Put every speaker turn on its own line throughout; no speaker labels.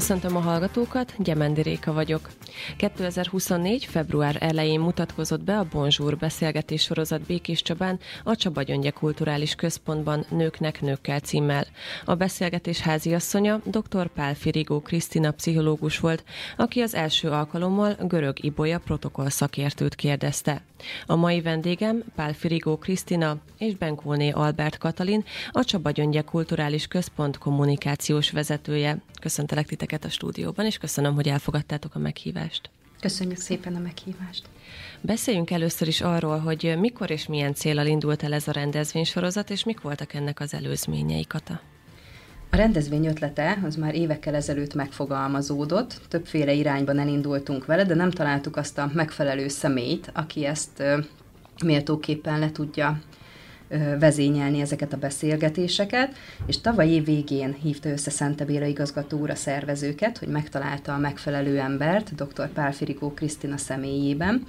Köszöntöm a hallgatókat, Gyemendi Réka vagyok. 2024. február elején mutatkozott be a Bonjour beszélgetés sorozat Békés Csabán a Csaba Gyöngye Kulturális Központban Nőknek Nőkkel címmel. A beszélgetés háziasszonya dr. Pál Firigó Krisztina pszichológus volt, aki az első alkalommal görög ibolya protokoll szakértőt kérdezte. A mai vendégem Pál Firigó Krisztina és Benkóné Albert Katalin, a Csaba Gyöngye Kulturális Központ kommunikációs vezetője. Köszöntelek titeket a stúdióban, és köszönöm, hogy elfogadtátok a meghívást.
Köszönjük szépen a meghívást.
Beszéljünk először is arról, hogy mikor és milyen célral indult el ez a rendezvénysorozat, és mik voltak ennek az előzményei, Kata?
A rendezvény ötlete az már évekkel ezelőtt megfogalmazódott, többféle irányban elindultunk vele, de nem találtuk azt a megfelelő személyt, aki ezt méltóképpen le tudja vezényelni ezeket a beszélgetéseket, és tavaly év végén hívta össze Szente Béla igazgató szervezőket, hogy megtalálta a megfelelő embert, dr. Pál Firikó Krisztina személyében.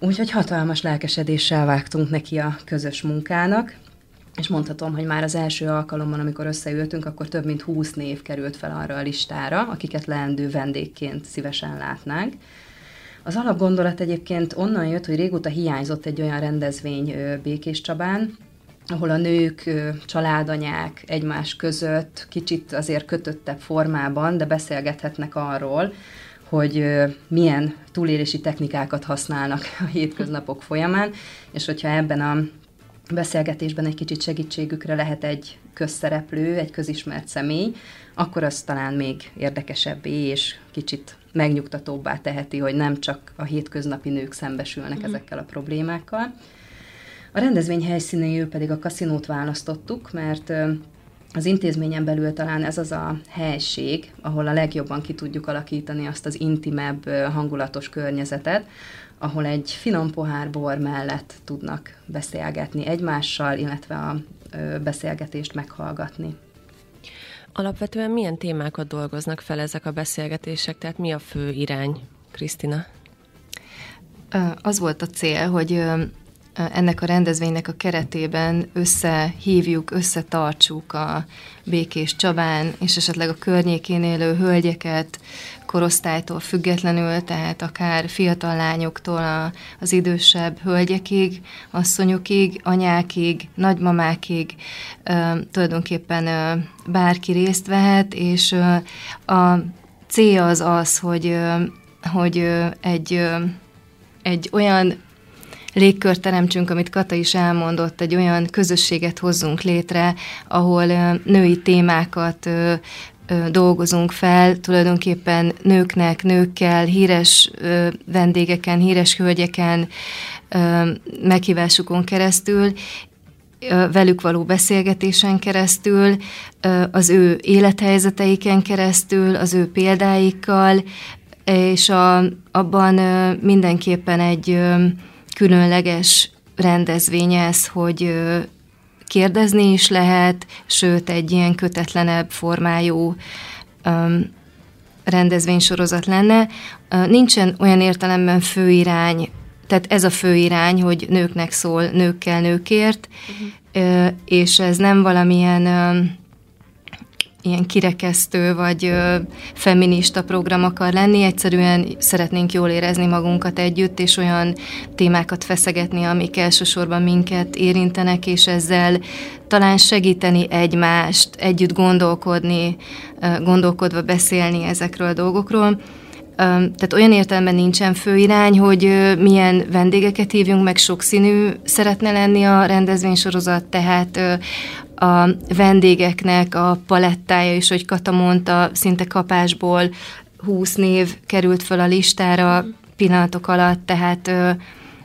Úgyhogy hatalmas lelkesedéssel vágtunk neki a közös munkának, és mondhatom, hogy már az első alkalommal, amikor összeültünk, akkor több mint 20 név került fel arra a listára, akiket leendő vendégként szívesen látnánk. Az alapgondolat egyébként onnan jött, hogy régóta hiányzott egy olyan rendezvény Békés Csabán, ahol a nők, családanyák egymás között kicsit azért kötöttebb formában, de beszélgethetnek arról, hogy milyen túlélési technikákat használnak a hétköznapok folyamán, és hogyha ebben a beszélgetésben egy kicsit segítségükre lehet egy közszereplő, egy közismert személy, akkor az talán még érdekesebbé és kicsit megnyugtatóbbá teheti, hogy nem csak a hétköznapi nők szembesülnek uh-huh. ezekkel a problémákkal. A rendezvény helyszínéül pedig a kaszinót választottuk, mert az intézményen belül talán ez az a helység, ahol a legjobban ki tudjuk alakítani azt az intimebb, hangulatos környezetet, ahol egy finom pohár bor mellett tudnak beszélgetni egymással, illetve a beszélgetést meghallgatni.
Alapvetően milyen témákat dolgoznak fel ezek a beszélgetések, tehát mi a fő irány, Krisztina?
Az volt a cél, hogy ennek a rendezvénynek a keretében összehívjuk, összetartsuk a Békés Csabán, és esetleg a környékén élő hölgyeket, korosztálytól függetlenül, tehát akár fiatal lányoktól a, az idősebb hölgyekig, asszonyokig, anyákig, nagymamákig tulajdonképpen bárki részt vehet, és a cél az az, hogy, hogy egy, egy olyan légkört teremtsünk, amit Kata is elmondott, egy olyan közösséget hozzunk létre, ahol női témákat dolgozunk fel, tulajdonképpen nőknek, nőkkel, híres vendégeken, híres hölgyeken, meghívásukon keresztül, velük való beszélgetésen keresztül, az ő élethelyzeteiken keresztül, az ő példáikkal, és a, abban mindenképpen egy különleges rendezvény ez, hogy kérdezni is lehet, sőt egy ilyen kötetlenebb formájú um, rendezvénysorozat lenne. Uh, nincsen olyan értelemben főirány, tehát ez a főirány, hogy nőknek szól, nőkkel nőkért, uh-huh. uh, és ez nem valamilyen uh, ilyen kirekesztő vagy ö, feminista program akar lenni, egyszerűen szeretnénk jól érezni magunkat együtt, és olyan témákat feszegetni, amik elsősorban minket érintenek, és ezzel talán segíteni egymást, együtt gondolkodni, ö, gondolkodva beszélni ezekről a dolgokról. Tehát olyan értelemben nincsen főirány, hogy milyen vendégeket hívjunk, meg sokszínű szeretne lenni a rendezvénysorozat, tehát a vendégeknek a palettája is, hogy Kata mondta, szinte kapásból 20 név került fel a listára pillanatok alatt, tehát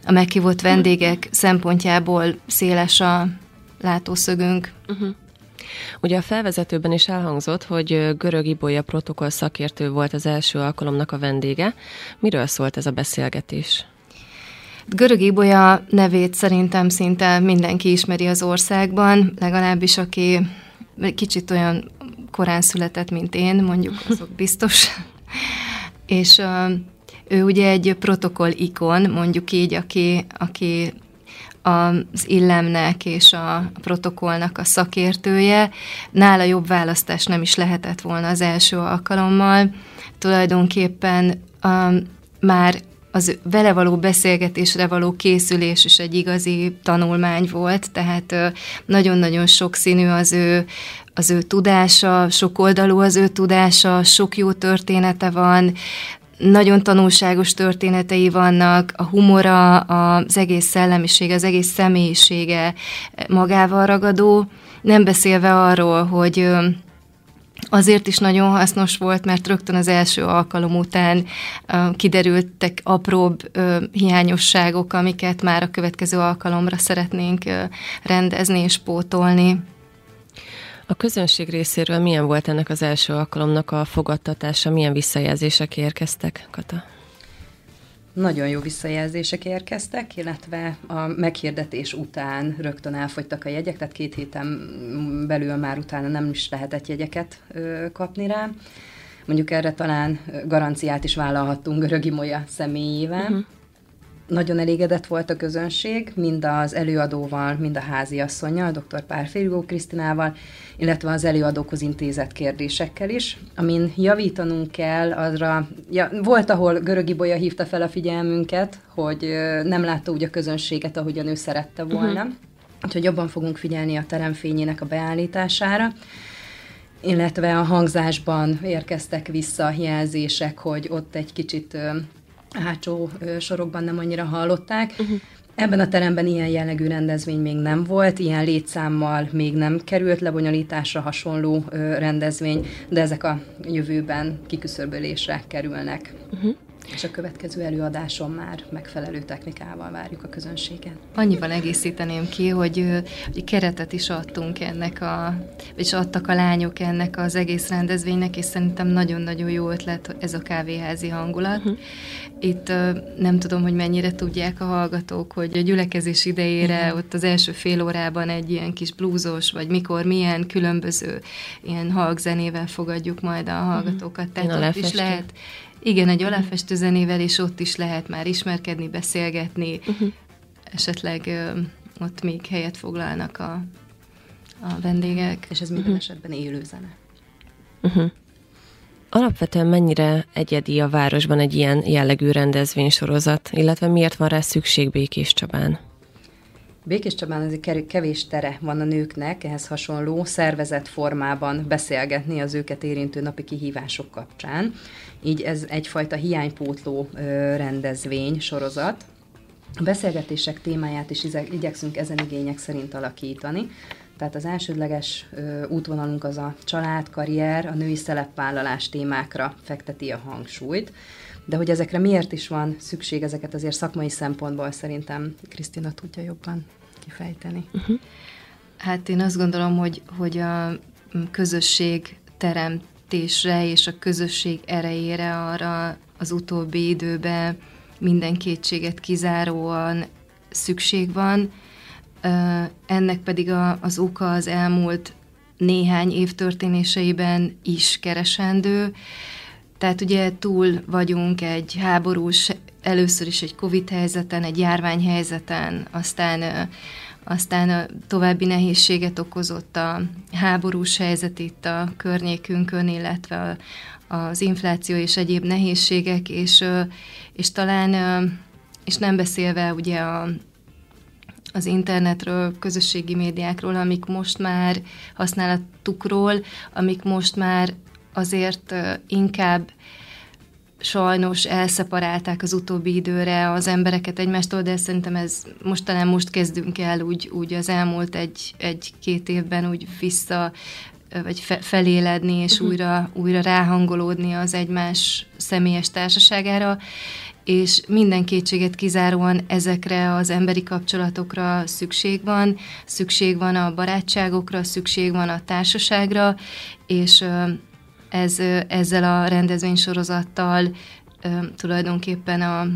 a meghívott vendégek szempontjából széles a látószögünk. Uh-huh.
Ugye a felvezetőben is elhangzott, hogy Görög Ibolya protokoll szakértő volt az első alkalomnak a vendége. Miről szólt ez a beszélgetés?
Görög Ibolya nevét szerintem szinte mindenki ismeri az országban, legalábbis aki kicsit olyan korán született, mint én, mondjuk azok biztos. És uh, ő ugye egy protokoll ikon, mondjuk így, aki, aki az illemnek és a protokollnak a szakértője. Nála jobb választás nem is lehetett volna az első alkalommal. Tulajdonképpen um, már az vele való beszélgetésre való készülés is egy igazi tanulmány volt, tehát nagyon-nagyon sokszínű az ő, az ő tudása, sok oldalú az ő tudása, sok jó története van, nagyon tanulságos történetei vannak, a humora, az egész szellemiség, az egész személyisége magával ragadó, nem beszélve arról, hogy Azért is nagyon hasznos volt, mert rögtön az első alkalom után uh, kiderültek apróbb uh, hiányosságok, amiket már a következő alkalomra szeretnénk uh, rendezni és pótolni.
A közönség részéről milyen volt ennek az első alkalomnak a fogadtatása, milyen visszajelzések érkeztek, Kata?
Nagyon jó visszajelzések érkeztek, illetve a meghirdetés után rögtön elfogytak a jegyek, tehát két héten belül már utána nem is lehetett jegyeket kapni rá. Mondjuk erre talán garanciát is vállalhattunk Görögi Molya személyével. Uh-huh. Nagyon elégedett volt a közönség, mind az előadóval, mind a háziasszonyjal, dr. Párférgó Krisztinával, illetve az előadókhoz intézett kérdésekkel is. Amin javítanunk kell, azra ja, volt, ahol Görögi Bolya hívta fel a figyelmünket, hogy nem látta úgy a közönséget, ahogyan ő szerette volna. Uh-huh. Úgyhogy jobban fogunk figyelni a teremfényének a beállítására illetve a hangzásban érkeztek vissza jelzések, hogy ott egy kicsit hátsó sorokban nem annyira hallották. Uh-huh. Ebben a teremben ilyen jellegű rendezvény még nem volt, ilyen létszámmal még nem került lebonyolításra hasonló rendezvény, de ezek a jövőben kiküszöbölésre kerülnek. Uh-huh és a következő előadáson már megfelelő technikával várjuk a közönséget.
Annyival egészíteném ki, hogy, hogy keretet is adtunk ennek a, és adtak a lányok ennek az egész rendezvénynek, és szerintem nagyon-nagyon jó ötlet ez a kávéházi hangulat. Uh-huh. Itt nem tudom, hogy mennyire tudják a hallgatók, hogy a gyülekezés idejére uh-huh. ott az első fél órában egy ilyen kis blúzos, vagy mikor milyen különböző ilyen halkzenével fogadjuk majd a hallgatókat. Uh-huh. Tehát ott is lehet igen, egy aláfestő zenével, és ott is lehet már ismerkedni, beszélgetni, uh-huh. esetleg ö, ott még helyet foglalnak a, a vendégek.
És ez minden uh-huh. esetben élő zene.
Uh-huh. Alapvetően mennyire egyedi a városban egy ilyen jellegű rendezvénysorozat, illetve miért van rá szükség Békés Csabán?
Békés Csabán azért kevés tere van a nőknek ehhez hasonló szervezett formában beszélgetni az őket érintő napi kihívások kapcsán. Így ez egyfajta hiánypótló rendezvény, sorozat. A beszélgetések témáját is igyekszünk ezen igények szerint alakítani. Tehát az elsődleges ö, útvonalunk az a család, karrier, a női szerepvállalás témákra fekteti a hangsúlyt. De hogy ezekre miért is van szükség, ezeket azért szakmai szempontból szerintem Krisztina tudja jobban kifejteni. Uh-huh.
Hát én azt gondolom, hogy, hogy a közösség teremtésre és a közösség erejére arra az utóbbi időben minden kétséget kizáróan szükség van. Ennek pedig a, az oka az elmúlt néhány év történéseiben is keresendő. Tehát ugye túl vagyunk egy háborús, először is egy Covid helyzeten, egy járványhelyzeten, aztán aztán további nehézséget okozott a háborús helyzet itt a környékünkön, illetve az infláció és egyéb nehézségek, és, és talán, és nem beszélve ugye a, az internetről, közösségi médiákról, amik most már használatukról, amik most már azért inkább sajnos elszeparálták az utóbbi időre az embereket egymástól, de szerintem ez most talán most kezdünk el úgy, úgy az elmúlt egy, egy-két évben úgy vissza vagy fe, feléledni, és uh-huh. újra, újra ráhangolódni az egymás személyes társaságára, és minden kétséget kizáróan ezekre az emberi kapcsolatokra szükség van, szükség van a barátságokra, szükség van a társaságra, és ez, ezzel a rendezvénysorozattal tulajdonképpen a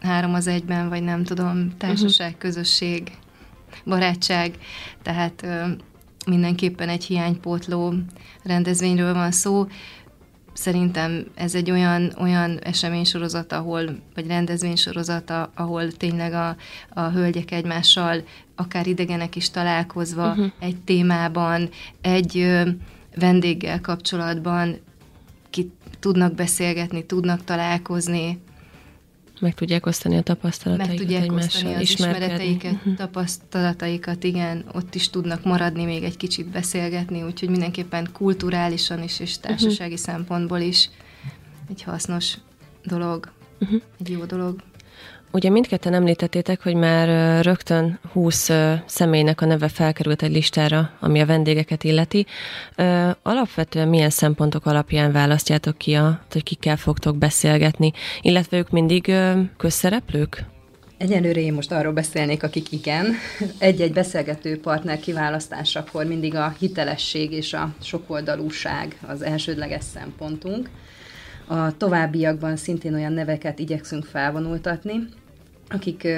három az egyben, vagy nem tudom, társaság, uh-huh. közösség, barátság, tehát mindenképpen egy hiánypótló rendezvényről van szó. szerintem ez egy olyan, olyan eseménysorozat, ahol, vagy rendezvénysorozat, ahol tényleg a, a hölgyek egymással, akár idegenek is találkozva uh-huh. egy témában, egy vendéggel kapcsolatban ki tudnak beszélgetni, tudnak találkozni,
meg tudják osztani a tapasztalataikat
Meg tudják osztani az ismereteiket, uh-huh. tapasztalataikat, igen, ott is tudnak maradni, még egy kicsit beszélgetni, úgyhogy mindenképpen kulturálisan is, és társasági uh-huh. szempontból is egy hasznos dolog, uh-huh. egy jó dolog.
Ugye mindketten említettétek, hogy már rögtön 20 személynek a neve felkerült egy listára, ami a vendégeket illeti. Alapvetően milyen szempontok alapján választjátok ki, a, hogy kikkel fogtok beszélgetni, illetve ők mindig közszereplők?
Egyelőre én most arról beszélnék, akik igen. Egy-egy beszélgető partner kiválasztásakor mindig a hitelesség és a sokoldalúság az elsődleges szempontunk. A továbbiakban szintén olyan neveket igyekszünk felvonultatni, akik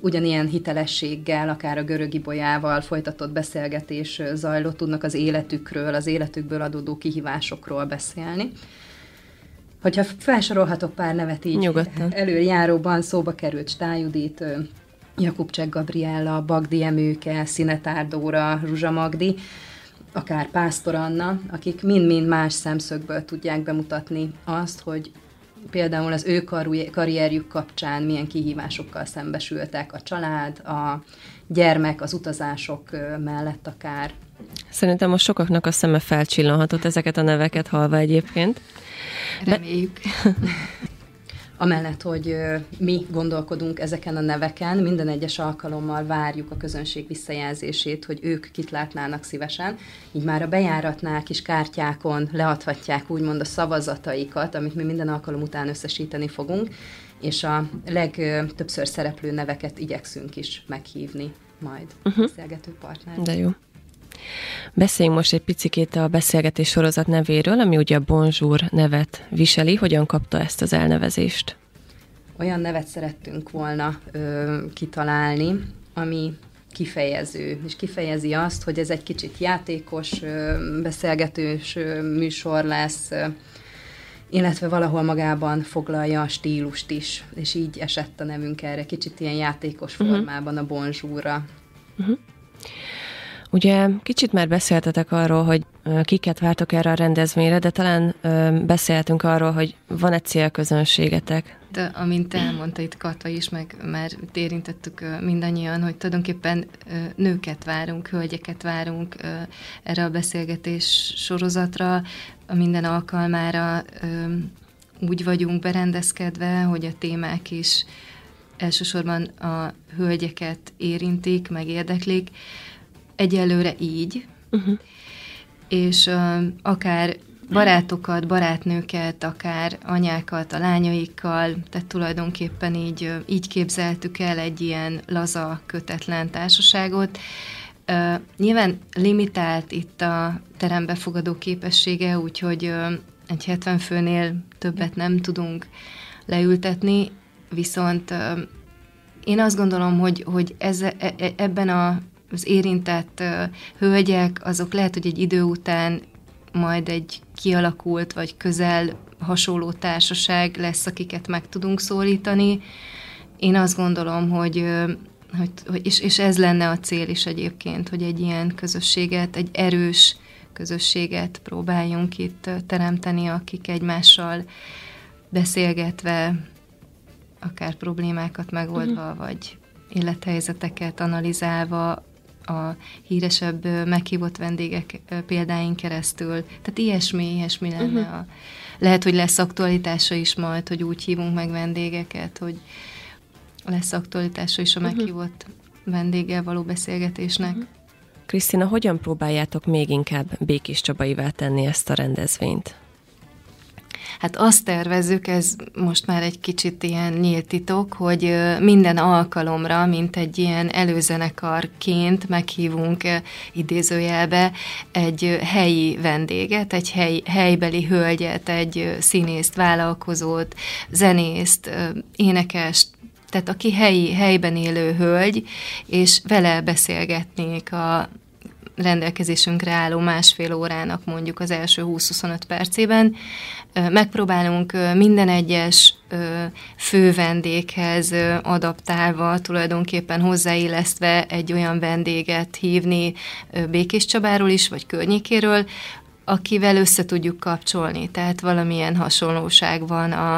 ugyanilyen hitelességgel, akár a görög ibolyával folytatott beszélgetés zajlott, tudnak az életükről, az életükből adódó kihívásokról beszélni. Hogyha felsorolhatok pár nevet így
Nyugodtan.
előjáróban szóba került Stájudit, Jakubcsek Gabriella, Bagdi Emőke, Szinetárdóra, Ruzsa Magdi, akár Pásztor Anna, akik mind-mind más szemszögből tudják bemutatni azt, hogy például az ő karrierjük kapcsán milyen kihívásokkal szembesültek a család, a gyermek, az utazások mellett akár.
Szerintem most sokaknak a szeme felcsillanhatott ezeket a neveket halva egyébként.
Reméljük.
Amellett, hogy mi gondolkodunk ezeken a neveken, minden egyes alkalommal várjuk a közönség visszajelzését, hogy ők kit látnának szívesen. Így már a bejáratnál kis kártyákon leadhatják úgymond a szavazataikat, amit mi minden alkalom után összesíteni fogunk, és a legtöbbször szereplő neveket igyekszünk is meghívni majd uh-huh. beszélgető partner.
De jó. Beszéljünk most egy picikét a beszélgetés sorozat nevéről, ami ugye a Bonjour nevet viseli. Hogyan kapta ezt az elnevezést?
Olyan nevet szerettünk volna ö, kitalálni, ami kifejező, és kifejezi azt, hogy ez egy kicsit játékos, ö, beszélgetős ö, műsor lesz, ö, illetve valahol magában foglalja a stílust is, és így esett a nevünk erre, kicsit ilyen játékos uh-huh. formában a bonzsúra. Uh-huh.
Ugye kicsit már beszéltetek arról, hogy kiket vártok erre a rendezvényre, de talán beszéltünk arról, hogy van-e célközönségetek.
De amint elmondta itt Kata is, meg már érintettük mindannyian, hogy tulajdonképpen nőket várunk, hölgyeket várunk erre a beszélgetés sorozatra, a minden alkalmára úgy vagyunk berendezkedve, hogy a témák is elsősorban a hölgyeket érintik, meg érdeklik, egyelőre így, uh-huh. és uh, akár barátokat, barátnőket, akár anyákat a lányaikkal, tehát tulajdonképpen így, így képzeltük el egy ilyen laza, kötetlen társaságot. Uh, nyilván limitált itt a terembefogadó képessége, úgyhogy uh, egy 70 főnél többet nem tudunk leültetni, viszont uh, én azt gondolom, hogy, hogy ez, e, e, ebben a az érintett hölgyek, azok lehet, hogy egy idő után majd egy kialakult vagy közel hasonló társaság lesz, akiket meg tudunk szólítani. Én azt gondolom, hogy, hogy és, és ez lenne a cél is egyébként, hogy egy ilyen közösséget, egy erős közösséget próbáljunk itt teremteni, akik egymással beszélgetve, akár problémákat megoldva, uh-huh. vagy élethelyzeteket analizálva a híresebb meghívott vendégek példáin keresztül. Tehát ilyesmi, ilyesmi lenne. Uh-huh. A, lehet, hogy lesz aktualitása is majd, hogy úgy hívunk meg vendégeket, hogy lesz aktualitása is a uh-huh. meghívott vendéggel való beszélgetésnek. Uh-huh.
Krisztina, hogyan próbáljátok még inkább Békés Csabaivá tenni ezt a rendezvényt?
Hát azt tervezzük, ez most már egy kicsit ilyen nyílt titok, hogy minden alkalomra, mint egy ilyen előzenekarként meghívunk idézőjelbe egy helyi vendéget, egy hely, helybeli hölgyet, egy színészt, vállalkozót, zenészt, énekest, tehát aki helyi, helyben élő hölgy, és vele beszélgetnék a rendelkezésünkre álló másfél órának mondjuk az első 20-25 percében. Megpróbálunk minden egyes fő vendéghez adaptálva, tulajdonképpen hozzáillesztve egy olyan vendéget hívni Békés Csabáról is, vagy környékéről, akivel össze tudjuk kapcsolni. Tehát valamilyen hasonlóság van a,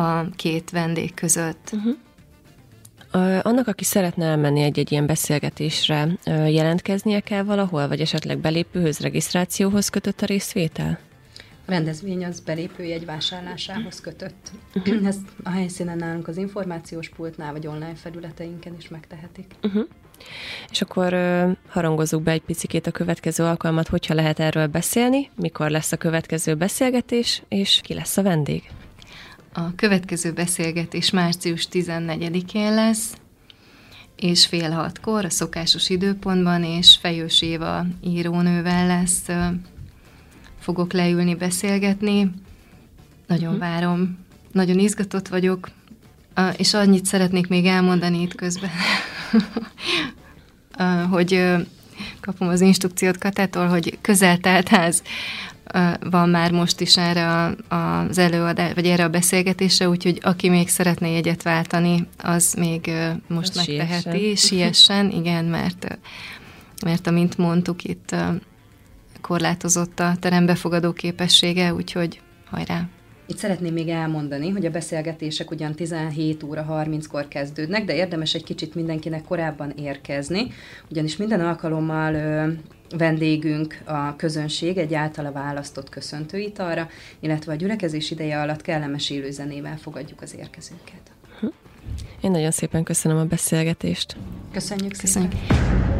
a két vendég között. Uh-huh.
Annak, aki szeretne elmenni egy-egy ilyen beszélgetésre, jelentkeznie kell valahol, vagy esetleg belépőhöz, regisztrációhoz kötött a részvétel?
A rendezvény az belépőjegy vásárlásához kötött. Uh-huh. Ezt a helyszínen nálunk az információs pultnál, vagy online felületeinken is megtehetik. Uh-huh.
És akkor uh, harangozzuk be egy picikét a következő alkalmat, hogyha lehet erről beszélni, mikor lesz a következő beszélgetés, és ki lesz a vendég.
A következő beszélgetés március 14-én lesz, és fél hatkor a szokásos időpontban, és Fejős Éva írónővel lesz, fogok leülni, beszélgetni. Nagyon uh-huh. várom, nagyon izgatott vagyok, és annyit szeretnék még elmondani itt közben, hogy kapom az instrukciót Katától, hogy közel ház van már most is erre az előadás, vagy erre a beszélgetésre, úgyhogy aki még szeretné jegyet váltani, az még most az megteheti, siessen. siessen, igen, mert, mert amint mondtuk, itt korlátozott a terembefogadó képessége, úgyhogy hajrá!
Itt szeretném még elmondani, hogy a beszélgetések ugyan 17 óra 30-kor kezdődnek, de érdemes egy kicsit mindenkinek korábban érkezni, ugyanis minden alkalommal ö, vendégünk a közönség egy általa választott köszöntőitalra, illetve a gyülekezés ideje alatt kellemes élőzenével fogadjuk az érkezőket.
Én nagyon szépen köszönöm a beszélgetést.
Köszönjük, Köszönjük. szépen.